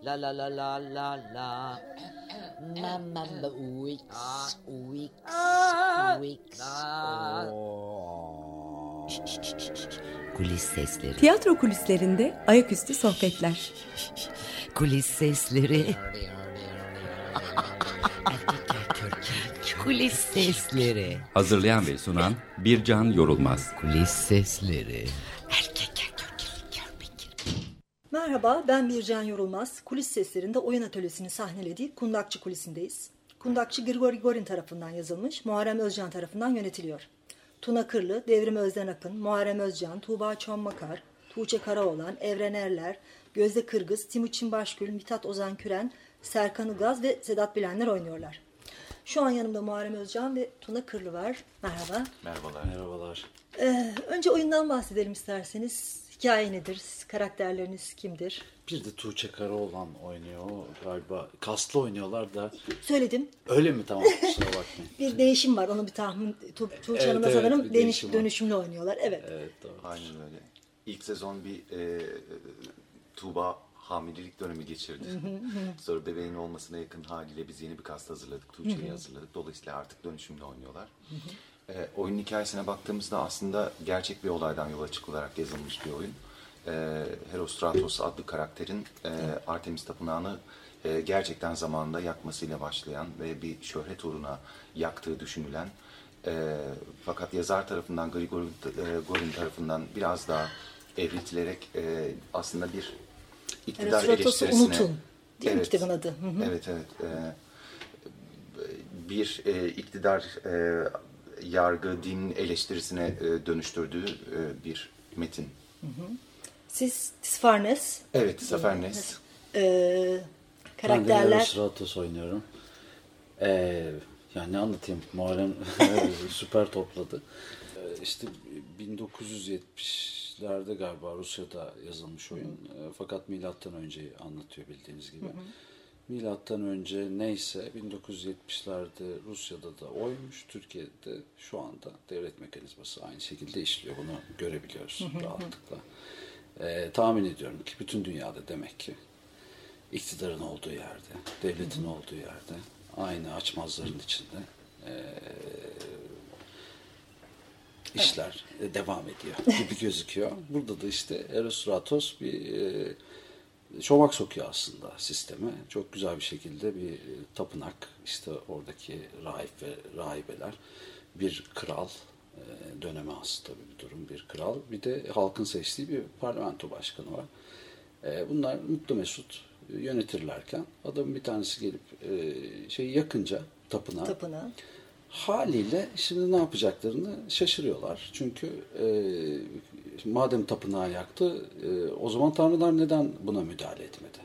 La la la la la la. Mamma Wix. Wix. Wix. Kulis sesleri. Tiyatro kulislerinde ayaküstü sohbetler. Kulis sesleri. Kulis sesleri. Hazırlayan ve sunan Bircan Yorulmaz. Kulis sesleri. Merhaba, ben Bircan Yorulmaz. Kulis seslerinde oyun atölyesini sahnelediği Kundakçı Kulisi'ndeyiz. Kundakçı Grigori Gorin tarafından yazılmış, Muharrem Özcan tarafından yönetiliyor. Tuna Kırlı, Devrim Özden Akın, Muharrem Özcan, Tuğba Çonmakar, Tuğçe Karaoğlan, Evren Erler, Gözde Kırgız, Timuçin Başgül, Mithat Ozan Küren, Serkan Ilgaz ve Sedat Bilenler oynuyorlar. Şu an yanımda Muharrem Özcan ve Tuna Kırlı var. Merhaba. Merhabalar. Merhabalar. Ee, önce oyundan bahsedelim isterseniz. Hikaye nedir? Karakterleriniz kimdir? Bir de Tuğçe Karaoğlan oynuyor galiba. Kaslı oynuyorlar da. Söyledim. Öyle mi? Tamam kusura bakmayın. Bir değişim var. Onu bir tahmin. Tu Tuğçe Evet, Hanım'la evet, sanırım değişim var. dönüşümlü oynuyorlar. Evet. Evet doğru. Aynen öyle. İlk sezon bir e, Tuğba hamilelik dönemi geçirdi. Sonra bebeğin olmasına yakın haliyle biz yeni bir kast hazırladık. Tuğçe'yi hazırladık. Dolayısıyla artık dönüşümle oynuyorlar. E, oyunun hikayesine baktığımızda aslında gerçek bir olaydan yola çıkılarak yazılmış bir oyun. E, Herostratos adlı karakterin e, Artemis Tapınağı'nı e, gerçekten zamanında yakmasıyla başlayan ve bir şöhret uğruna yaktığı düşünülen e, fakat yazar tarafından Grigor e, Gorin tarafından biraz daha evriltilerek e, aslında bir iktidar eleştirisine unutun. Değil mi kitabın adı? Hı hı. Evet evet. E, bir e, iktidar e, yargı din eleştirisine e, dönüştürdüğü e, bir metin. Siz Tisfarnes. Evet Safernes. Ee, Ben de karakterler. Eros oynuyorum. Ee, yani ne anlatayım? Muharrem süper topladı. Ee, işte 1970'lerde galiba Rusya'da yazılmış oyun. Ee, fakat milattan önceyi anlatıyor bildiğiniz gibi. Milattan önce neyse 1970'lerde Rusya'da da oymuş. Türkiye'de şu anda devlet mekanizması aynı şekilde işliyor. Bunu görebiliyoruz rahatlıkla. Ee, tahmin ediyorum ki bütün dünyada demek ki iktidarın olduğu yerde, devletin olduğu yerde, aynı açmazların içinde eee, işler e, devam ediyor gibi gözüküyor. Burada da işte Erostratos bir eee çomak sokuyor aslında sisteme. Çok güzel bir şekilde bir e, tapınak, işte oradaki rahip ve rahibeler, bir kral, e, döneme has tabii bir durum, bir kral. Bir de halkın seçtiği bir parlamento başkanı var. E, Bunlar mutlu mesut yönetirlerken adamın bir tanesi gelip şeyi yakınca Tapınağı. haliyle şimdi ne yapacaklarını şaşırıyorlar. Çünkü madem tapınağı yaktı e, o zaman tanrılar neden buna müdahale etmedi?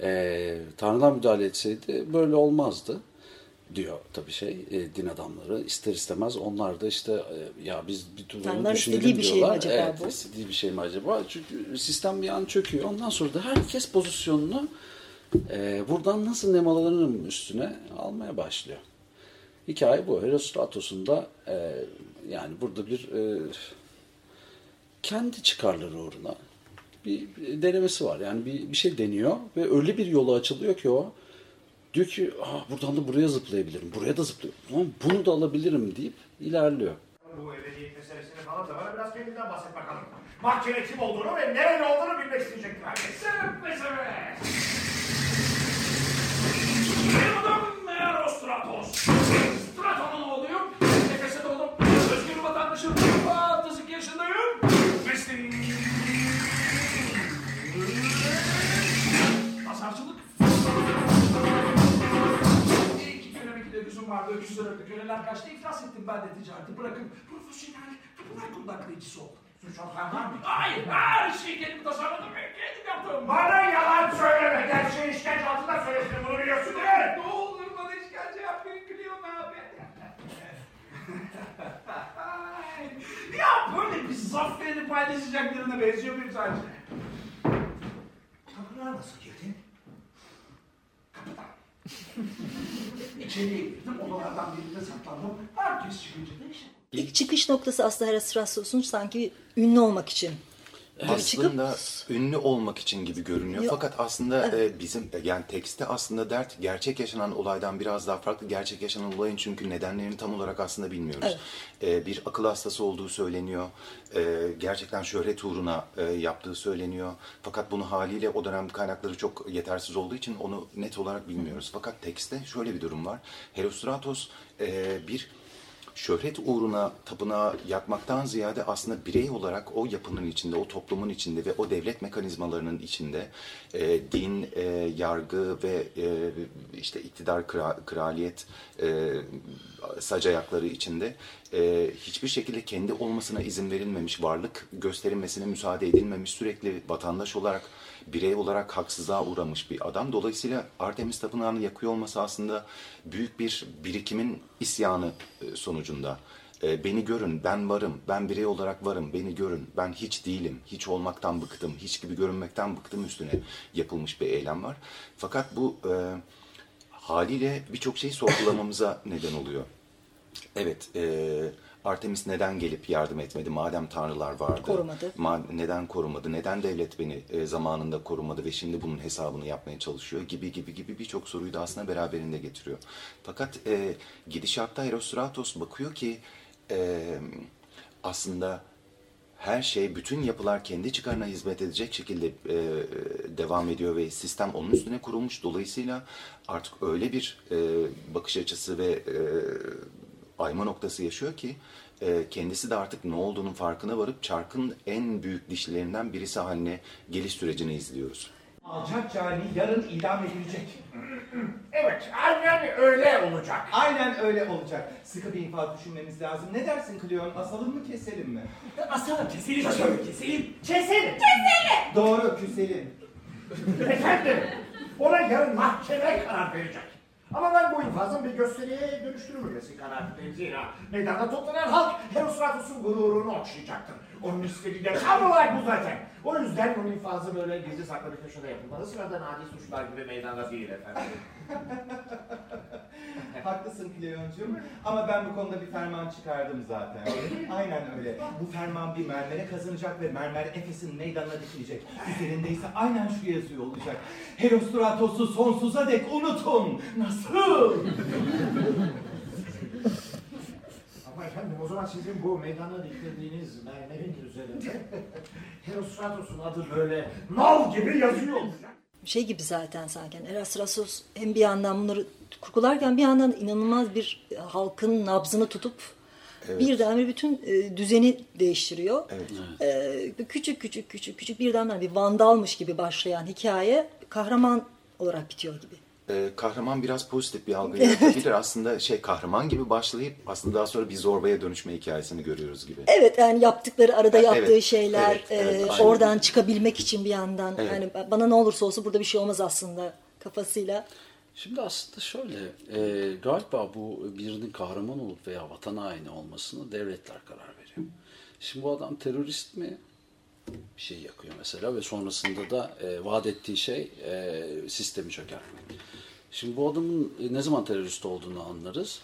E, tanrılar müdahale etseydi böyle olmazdı diyor tabii şey e, din adamları ister istemez onlar da işte e, ya biz bir dur Tanrılar düşünelim bir şey mi acaba evet, bu? istediği bir şey mi acaba? Çünkü sistem bir an çöküyor. Ondan sonra da herkes pozisyonunu e, buradan nasıl nemalanırım üstüne almaya başlıyor. Hikaye bu. Herostratos'un da e, yani burada bir e, kendi çıkarları uğruna bir denemesi var. Yani bir, bir şey deniyor ve öyle bir yolu açılıyor ki o diyor ki ah, buradan da buraya zıplayabilirim, buraya da zıplayabilirim, bunu da alabilirim deyip ilerliyor. Bu ebediyet meselesini da bana biraz kendinden bahset bakalım. Mahkeme kim olduğunu ve nereli olduğunu bilmek isteyecektir herkes. Mesele. Adım Erostratos. Straton'un oğluyum. Öküzüm vardı. Öküz sırıklı köleler kaçtı. İflas ettim ben de ticareti. Bırakın profesyonel tapınak kundaklayıcısı oldum. Suç ortağın var mı? Hayır. Her şeyi kendim tasarladım kendim yaptım. Bana yalan söyleme. Gerçeği işkence altında söylesin. Bunu biliyorsun değil mi? Ne olur bana işkence yapmayın. Gülüyorum abi. ya böyle bir zaferi paylaşacak birine benziyor muyum sadece? Tapınağa nasıl girdin? İçeriye girdim, odalardan birinde saklandım. Herkes çıkınca da işe. İlk çıkış noktası aslında Herostratos'un sanki ünlü olmak için. Aslında ünlü olmak için gibi görünüyor. Yok. Fakat aslında e, bizim yani tekste aslında dert gerçek yaşanan olaydan biraz daha farklı. Gerçek yaşanan olayın çünkü nedenlerini tam olarak aslında bilmiyoruz. E, bir akıl hastası olduğu söyleniyor. E, gerçekten şöhret uğruna e, yaptığı söyleniyor. Fakat bunu haliyle o dönem kaynakları çok yetersiz olduğu için onu net olarak bilmiyoruz. Fakat tekste şöyle bir durum var. Herostratos e, bir şöhret uğruna tapınağı yakmaktan ziyade aslında birey olarak o yapının içinde, o toplumun içinde ve o devlet mekanizmalarının içinde e, din, e, yargı ve e, işte iktidar, kra- kraliyet, e, sac içinde e, hiçbir şekilde kendi olmasına izin verilmemiş, varlık gösterilmesine müsaade edilmemiş, sürekli vatandaş olarak birey olarak haksızlığa uğramış bir adam. Dolayısıyla Artemis Tapınağı'nı yakıyor olması aslında büyük bir birikimin isyanı e, sonucunda. E, Beni görün, ben varım, ben birey olarak varım, beni görün, ben hiç değilim, hiç olmaktan bıktım, hiç gibi görünmekten bıktım üstüne yapılmış bir eylem var. Fakat bu e, haliyle birçok şeyi sorgulamamıza neden oluyor. Evet, e, Artemis neden gelip yardım etmedi madem tanrılar vardı? Korumadı. Ma- neden korumadı? Neden devlet beni e, zamanında korumadı ve şimdi bunun hesabını yapmaya çalışıyor? Gibi gibi gibi birçok soruyu da aslında beraberinde getiriyor. Fakat e, gidişatta Herostratos bakıyor ki e, aslında her şey, bütün yapılar kendi çıkarına hizmet edecek şekilde e, devam ediyor ve sistem onun üstüne kurulmuş. Dolayısıyla artık öyle bir e, bakış açısı ve e, ayma noktası yaşıyor ki e, kendisi de artık ne olduğunun farkına varıp çarkın en büyük dişlilerinden birisi haline geliş sürecini izliyoruz. Alçak cani yarın idam edilecek. evet, aynen öyle olacak. Aynen öyle olacak. Sıkı bir infaz düşünmemiz lazım. Ne dersin Cleon? Asalım mı keselim mi? Asalım, keselim, keselim, keselim. Keselim. Doğru küselim. Efendim, ona yarın mahkeme karar verecek. Ama ben bu infazın bir gösteriye dönüştürülmesi kanaatindeyim. Zira meydanda toplanan halk Herostratus'un gururunu okşayacaktır. Onun istediği de tam olarak bu zaten. O yüzden bu infazı böyle gizli saklı bir köşede yapılmalı. Sıradan adi suçlar gibi meydanda değil efendim. Haklısın Cleon'cum. Ama ben bu konuda bir ferman çıkardım zaten. aynen öyle. Bu ferman bir mermere kazanacak ve mermer Efes'in meydanına dikilecek. Üzerinde ise aynen şu yazıyor olacak. Herostratos'u sonsuza dek unutun. Nasıl? Ama efendim o zaman sizin bu meydana diktirdiğiniz mermerin üzerinde Herostratos'un adı böyle nal gibi yazıyor olacak. Şey gibi zaten sanki. Erastratos hem bir yandan bunları kurgularken bir yandan inanılmaz bir e, halkın nabzını tutup birdenbire bütün e, düzeni değiştiriyor. Evet. E, küçük küçük küçük küçük birdenbire bir vandalmış gibi başlayan hikaye kahraman olarak bitiyor gibi. Ee, kahraman biraz pozitif bir algı yaratabilir. aslında şey kahraman gibi başlayıp aslında daha sonra bir zorbaya dönüşme hikayesini görüyoruz gibi. Evet yani yaptıkları arada Evet, yaptığı evet, şeyler evet, evet, e, aynen. oradan çıkabilmek için bir yandan Evet. yani bana ne olursa olsun burada bir şey olmaz aslında kafasıyla. Şimdi aslında şöyle, e, galiba bu birinin kahraman olup veya vatan haini olmasını devletler karar veriyor. Şimdi bu adam terörist mi? Bir şey yakıyor mesela ve sonrasında da e, vaat ettiği şey e, sistemi çökertmek. Şimdi bu adamın e, ne zaman terörist olduğunu anlarız.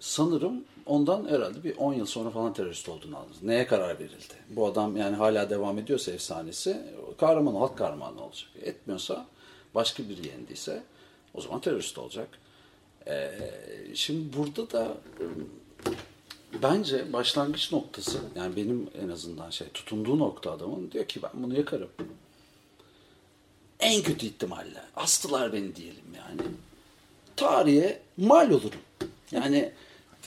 Sanırım ondan herhalde bir 10 yıl sonra falan terörist olduğunu anlarız. Neye karar verildi? Bu adam yani hala devam ediyorsa efsanesi kahraman, halk kahramanı olacak. Etmiyorsa başka biri yendiyse o zaman terörist olacak. Ee, şimdi burada da e, bence başlangıç noktası yani benim en azından şey tutunduğu nokta adamın diyor ki ben bunu yakarım. En kötü ihtimalle astılar beni diyelim yani. Tarihe mal olurum. Yani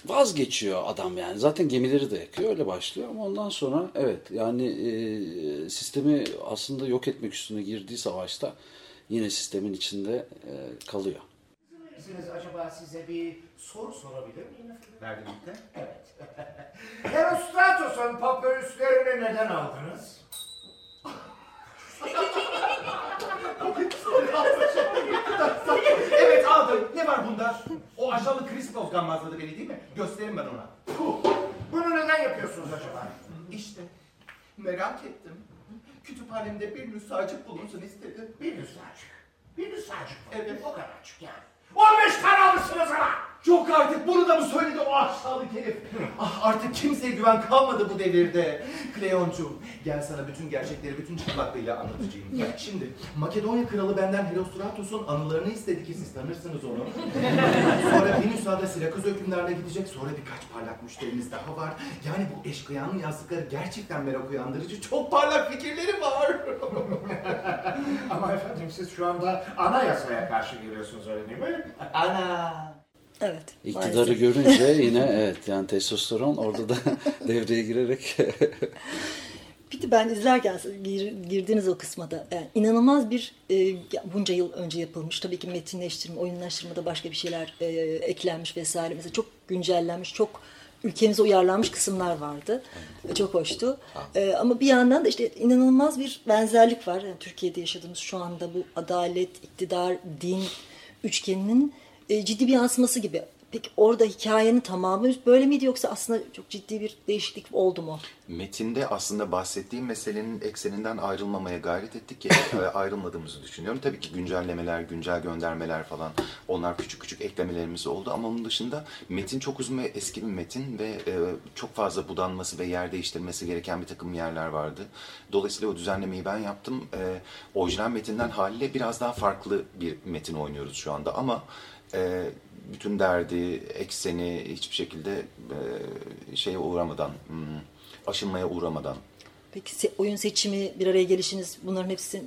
vazgeçiyor adam yani. Zaten gemileri de yakıyor öyle başlıyor ama ondan sonra evet yani e, sistemi aslında yok etmek üstüne girdiği savaşta yine sistemin içinde e, kalıyor. Siz acaba size bir soru sorabilir miyim gitti. Evet. Herostratos'un papyruslerini neden aldınız? Evet aldım. Ne var bunda? O aşağılık Krispos gammazladı beni değil mi? Göstereyim ben ona. Bunu neden yapıyorsunuz acaba? İşte merak ettim. Kütüphanemde bir nüshacık bulunsun istedim. Bir nüshacık. Bir nüshacık. Evet. O kadarcık yani. 15 tane almışsınız ama. Yok artık bunu da mı söyledi o aşağılık herif? Ah artık kimseye güven kalmadı bu devirde. Kleoncuğum gel sana bütün gerçekleri bütün çıplaklığıyla anlatacağım. Şimdi Makedonya kralı benden Herostratos'un anılarını istedi ki siz tanırsınız onu. Sonra Venüsa'da Sirakız hükümdarına gidecek. Sonra birkaç parlak müşterimiz daha var. Yani bu eşkıyanın yazdıkları gerçekten merak uyandırıcı. Çok parlak fikirleri var. Ama efendim siz şu anda anayasaya karşı geliyorsunuz öyle değil mi? Ana. Evet. İktidarı maalesef. görünce yine evet yani testosteron orada da devreye girerek Bir de ben izlerken gir, girdiğiniz o kısma da yani inanılmaz bir e, bunca yıl önce yapılmış tabii ki metinleştirme, oyunlaştırmada başka bir şeyler e, eklenmiş vesaire. Mesela çok güncellenmiş, çok ülkemize uyarlanmış kısımlar vardı. Çok hoştu. E, ama bir yandan da işte inanılmaz bir benzerlik var. Yani Türkiye'de yaşadığımız şu anda bu adalet, iktidar, din üçgeninin e, ciddi bir yansıması gibi. Peki orada hikayenin tamamı böyle miydi yoksa aslında çok ciddi bir değişiklik oldu mu? Metinde aslında bahsettiğim meselenin ekseninden ayrılmamaya gayret ettik ki e, ayrılmadığımızı düşünüyorum. Tabii ki güncellemeler, güncel göndermeler falan onlar küçük küçük eklemelerimiz oldu ama onun dışında metin çok uzun ve eski bir metin ve e, çok fazla budanması ve yer değiştirmesi gereken bir takım yerler vardı. Dolayısıyla o düzenlemeyi ben yaptım. E, orijinal metinden haliyle biraz daha farklı bir metin oynuyoruz şu anda ama e, bütün derdi, ekseni hiçbir şekilde e, şeye uğramadan, hmm, aşınmaya uğramadan Peki oyun seçimi, bir araya gelişiniz bunların hepsi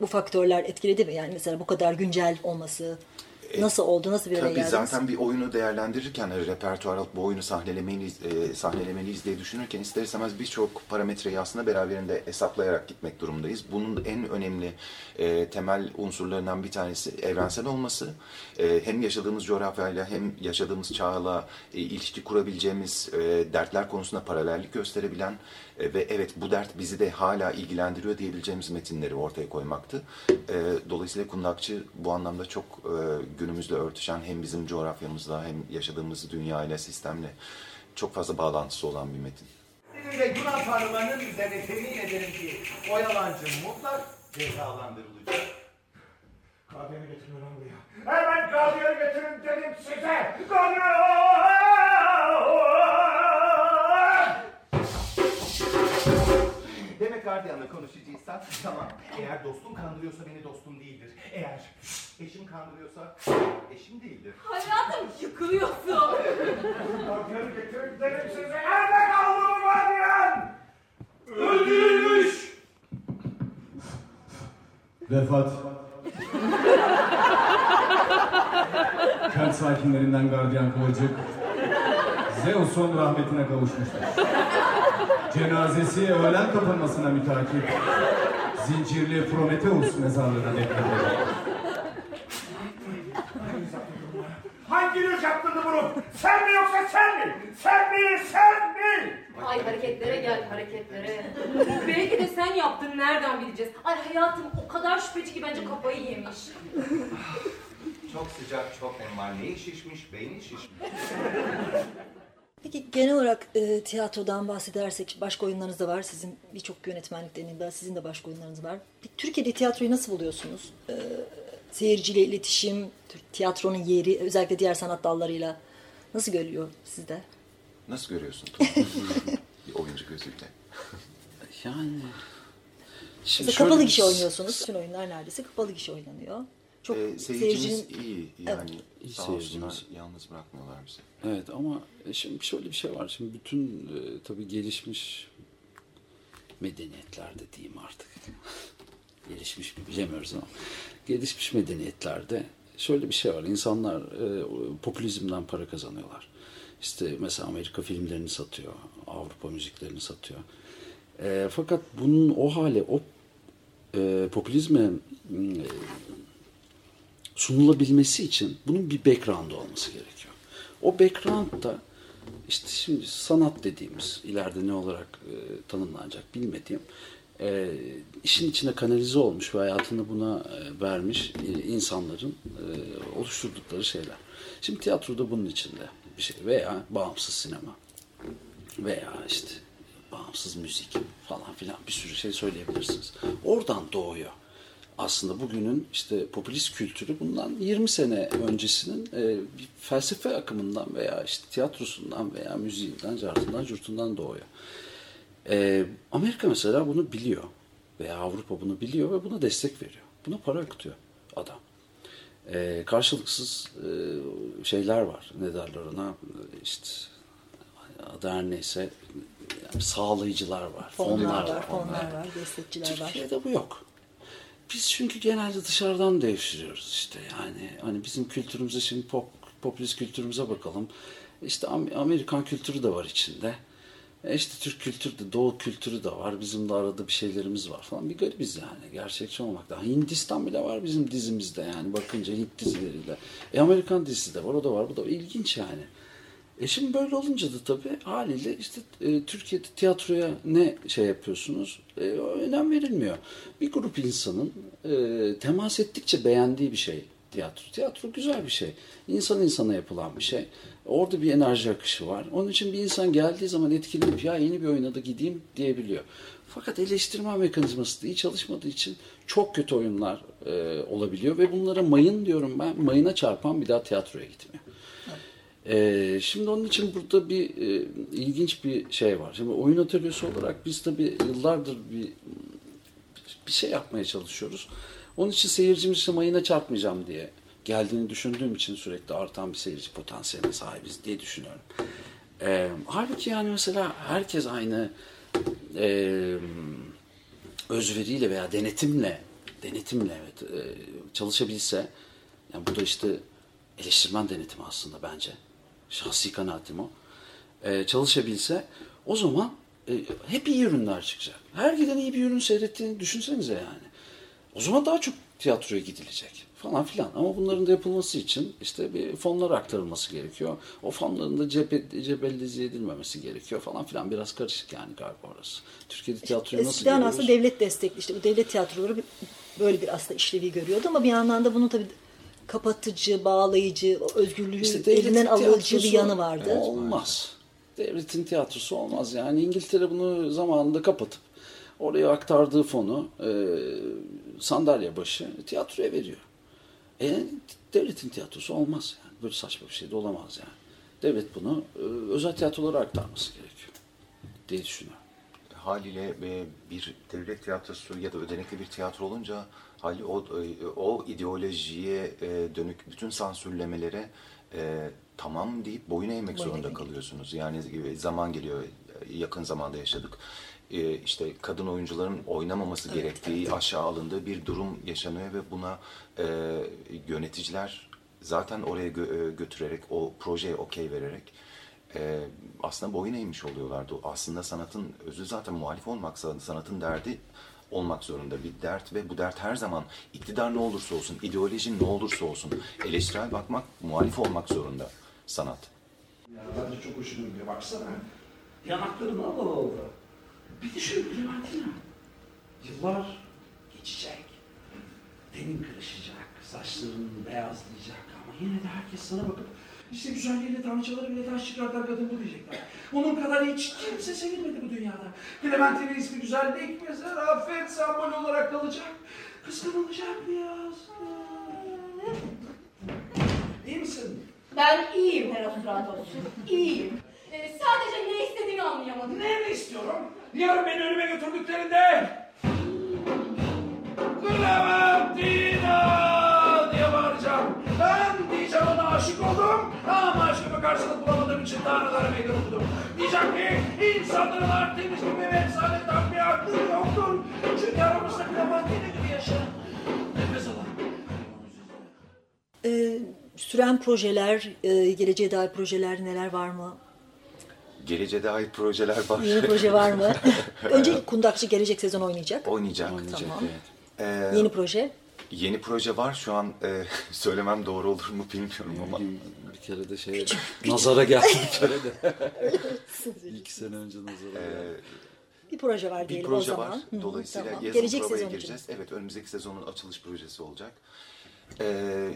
bu faktörler etkiledi mi? Yani mesela bu kadar güncel olması nasıl oldu, nasıl bir Tabii geldiniz? zaten bir oyunu değerlendirirken hani repertuar alıp bu oyunu sahnelemeliyiz, e, sahnelemeliyiz diye düşünürken ister istemez birçok parametreyi aslında beraberinde hesaplayarak gitmek durumundayız. Bunun en önemli e, temel unsurlarından bir tanesi evrensel olması. E, hem yaşadığımız coğrafyayla hem yaşadığımız çağla e, ilişki kurabileceğimiz e, dertler konusunda paralellik gösterebilen e, ve evet bu dert bizi de hala ilgilendiriyor diyebileceğimiz metinleri ortaya koymaktı. E, dolayısıyla Kundakçı bu anlamda çok e, günümüzle örtüşen hem bizim coğrafyamızla hem yaşadığımız dünyayla, sistemle çok fazla bağlantısı olan bir metin. Ve Yunan tanrılarının üzerine temin ederim ki o yalancı mutlak cezalandırılacak. Gardiyanı getiriyorum buraya. Hemen gardiyanı getirin dedim size. Gardiyan! Gardiyanla konuşacaksan tamam. Eğer dostum kandırıyorsa beni dostum değildir. Eğer eşim kandırıyorsa eşim değildir. Hayatım yıkılıyorsun. Gardiyanı getirin dedim size. Nerede kaldı bu gardiyan? Öldürülmüş. Vefat. Kent sakinlerinden gardiyan kıvırcık Zeus'un rahmetine kavuşmuştur. Cenazesi öğlen kapanmasına mütakip zincirli Prometheus mezarlığına defnedilir. Hanginiz yaptırdı bunu? Sen mi yoksa sen mi? Sen mi? Sen mi? Ay hareketlere gel hareketlere. Belki de sen yaptın nereden bileceğiz? Ay hayatım o kadar şüpheci ki bence kafayı yemiş. Çok sıcak, çok. Neyi şişmiş, beyni şişmiş. Peki genel olarak e, tiyatrodan bahsedersek başka oyunlarınız da var. Sizin birçok yönetmenlik deneyimde sizin de başka oyunlarınız var. Peki, Türkiye'de tiyatroyu nasıl buluyorsunuz? E, seyirciyle iletişim, tiyatronun yeri, özellikle diğer sanat dallarıyla nasıl görülüyor sizde? Nasıl görüyorsun? oyuncu gözüyle. yani Mesela şöyle kapalı gişe oynuyorsunuz. Bütün oyunlar neredeyse kapalı gişe oynanıyor. Çok Ee, seyircimiz seyircinin... iyi yani İyi sağ olsunlar yalnız bırakmıyorlar bizi. Evet ama şimdi şöyle bir şey var. Şimdi bütün e, tabii gelişmiş medeniyetlerde diyeyim artık. gelişmiş mi bilemiyoruz ama gelişmiş medeniyetlerde şöyle bir şey var. İnsanlar e, popülizmden para kazanıyorlar. İşte mesela Amerika filmlerini satıyor, Avrupa müziklerini satıyor. E, fakat bunun o hale, o e, popülizme e, sunulabilmesi için bunun bir background olması gerekiyor. O background da işte şimdi sanat dediğimiz ileride ne olarak e, tanımlanacak bilmediğim e, işin içine kanalize olmuş ve hayatını buna e, vermiş e, insanların e, oluşturdukları şeyler. Şimdi tiyatroda bunun içinde bir şey veya bağımsız sinema veya işte bağımsız müzik falan filan bir sürü şey söyleyebilirsiniz. Oradan doğuyor. Aslında bugünün işte popülist kültürü bundan 20 sene öncesinin e, bir felsefe akımından veya işte tiyatrosundan veya müziğinden, cartından, curtundan doğuyor. E, Amerika mesela bunu biliyor veya Avrupa bunu biliyor ve buna destek veriyor. Buna para akıtıyor adam. E, karşılıksız e, şeyler var. Ne derler ona? İşte adı her neyse yani sağlayıcılar var, Fonlar, fonlar, var, fonlar var, destekçiler var. Türkiye'de bu yok. Biz çünkü genelde dışarıdan devşiriyoruz işte yani. Hani bizim kültürümüze şimdi pop, popülist kültürümüze bakalım. İşte Am- Amerikan kültürü de var içinde. E işte Türk kültürü de, Doğu kültürü de var. Bizim de arada bir şeylerimiz var falan. Bir garibiz yani gerçekçi olmakta. Hindistan bile var bizim dizimizde yani bakınca Hint dizileriyle. E Amerikan dizisi de var, o da var, bu da ilginç yani. E şimdi böyle olunca da tabii haliyle işte e, Türkiye'de tiyatroya ne şey yapıyorsunuz? E, önem verilmiyor. Bir grup insanın e, temas ettikçe beğendiği bir şey tiyatro. Tiyatro güzel bir şey. İnsan insana yapılan bir şey. Orada bir enerji akışı var. Onun için bir insan geldiği zaman etkilenip ya yeni bir oyuna da gideyim diyebiliyor. Fakat eleştirme mekanizması da iyi çalışmadığı için çok kötü oyunlar e, olabiliyor ve bunlara mayın diyorum ben. Mayına çarpan bir daha tiyatroya gitmiyor. Ee, şimdi onun için burada bir e, ilginç bir şey var. Şimdi oyun atölyesi olarak biz tabii yıllardır bir bir şey yapmaya çalışıyoruz. Onun için seyircimiz işte mayına çarpmayacağım diye geldiğini düşündüğüm için sürekli artan bir seyirci potansiyeline sahibiz diye düşünüyorum. Ee, halbuki yani mesela herkes aynı e, özveriyle veya denetimle denetimle evet, e, çalışabilse yani bu da işte eleştirmen denetimi aslında bence. Şahsi kanaatim o. Ee, çalışabilse o zaman e, hep iyi ürünler çıkacak. Her giden iyi bir ürün seyrettiğini düşünsenize yani. O zaman daha çok tiyatroya gidilecek falan filan. Ama bunların da yapılması için işte bir fonlar aktarılması gerekiyor. O fonların da cebe, cebellize edilmemesi gerekiyor falan filan. Biraz karışık yani galiba orası. Türkiye'de tiyatroya nasıl Eskiden geliyoruz? aslında devlet destekli işte bu devlet tiyatroları böyle bir aslında işlevi görüyordu ama bir yandan da bunun tabii kapatıcı, bağlayıcı, özgürlüğü İşte devletin elinden alıcı bir tiyatrosu yanı vardı. Olmaz. Devletin tiyatrosu olmaz. Yani İngiltere bunu zamanında kapatıp oraya aktardığı fonu e, sandalye başı tiyatroya veriyor. E, devletin tiyatrosu olmaz yani. Böyle saçma bir şey de olamaz yani. Devlet bunu e, özel tiyatrolara aktarması gerekiyor diye düşünüyorum. Haliyle e, bir devlet tiyatrosu ya da ödenekli bir tiyatro olunca hali o, o ideolojiye e, dönük bütün sansürlemelere e, tamam deyip boyun eğmek Boyun zorunda eğmek. kalıyorsunuz. Yani zaman geliyor, yakın zamanda yaşadık. E, işte kadın oyuncuların oynamaması gerektiği, aşağı alındığı bir durum yaşanıyor ve buna e, yöneticiler zaten oraya gö- e, götürerek, o projeye okey vererek e, aslında boyun eğmiş oluyorlardı. Aslında sanatın özü zaten muhalif olmak, sanatın derdi olmak zorunda bir dert ve bu dert her zaman iktidar ne olursa olsun, ideoloji ne olursa olsun eleştirel bakmak, muhalif olmak zorunda sanat. Ya bence çok hoşuma gidiyor. Baksana. Yanakların al al oldu. Bir de şöyle Clementina. Yıllar geçecek. Tenin kırışacak. Saçların beyazlayacak. Ama yine de herkes sana bakıp işte güzelliğiyle tanrıçaları bile taş çıkartan kadın bu diyecekler. Onun kadar hiç kimse sevilmedi bu dünyada. Clementine ismi güzellik ve zarafet sembol olarak kalacak. Kıskanılacak biraz. İyi misin? Ben iyiyim Herostratos. İyiyim. Ee, sadece ne istediğini anlayamadım. Ne mi istiyorum? Yarın beni önüme götürdüklerinde Clementina oldum ama aşkımı karşılık bulamadığım için tanrılara meydan okudum. Diyeceğim ki insanların Artemis gibi ve efsaneden bir aklı yoktur. Çünkü aramızda Clementina gibi yaşayan nefes alan. Ee, süren projeler, e, geleceğe dair projeler neler var mı? Geleceğe dair projeler var. Yeni proje var mı? Önce Kundakçı gelecek sezon oynayacak. Oynayacak. Tamam. Ee, Yeni proje. Yeni proje var. Şu an e, söylemem doğru olur mu bilmiyorum ama. Bir kere de şey nazara geldi bir kere de. İki sene önce nazara geldi. Bir proje var Bir diyelim proje o zaman. var. Dolayısıyla tamam. yazın Gelecek provaya sezon için. gireceğiz. Evet önümüzdeki sezonun açılış projesi olacak. Ee,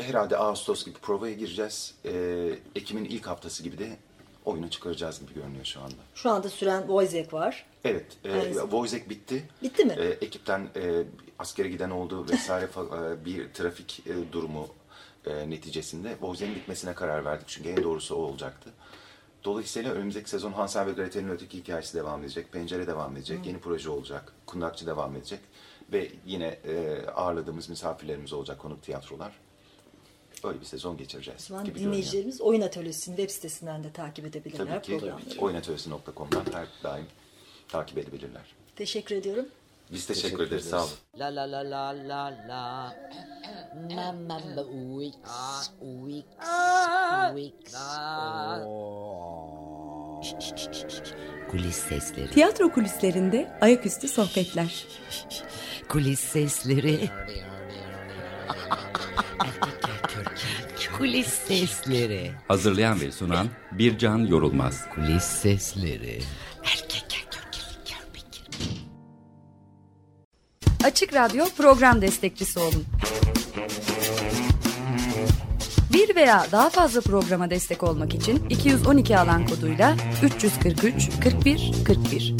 herhalde Ağustos gibi provaya gireceğiz. Ee, Ekim'in ilk haftası gibi de oyunu çıkaracağız gibi görünüyor şu anda. Şu anda süren Wojciech var. Evet, e. Wojciech bitti. Bitti mi? E, ekipten e, askere giden oldu vesaire e, bir trafik e, durumu e, neticesinde Wojciech'in bitmesine karar verdik. Çünkü en doğrusu o olacaktı. Dolayısıyla önümüzdeki sezon Hansel ve Gretel'in öteki hikayesi devam edecek. Pencere devam edecek. Yeni proje olacak. Kundakçı devam edecek. Ve yine e, ağırladığımız misafirlerimiz olacak konuk tiyatrolar. Öyle bir sezon geçireceğiz O zaman gibi görünüyor. dinleyicilerimiz Oyun Atölyesi'nin web sitesinden de takip edebilirler Tabii ki programları. oyunatölyesi.com'dan her daim takip edebilirler. Teşekkür ediyorum. Biz teşekkür, ederiz. Sağ olun. La la la la la la. Wix. Wix. Şş, şş, şş, şş. Kulis sesleri. Tiyatro kulislerinde ayaküstü sohbetler. Kulis sesleri. Kulis sesleri. Hazırlayan ve sunan Bircan Yorulmaz. Kulis sesleri. Açık Radyo program destekçisi olun. Bir veya daha fazla programa destek olmak için 212 alan koduyla 343 41 41.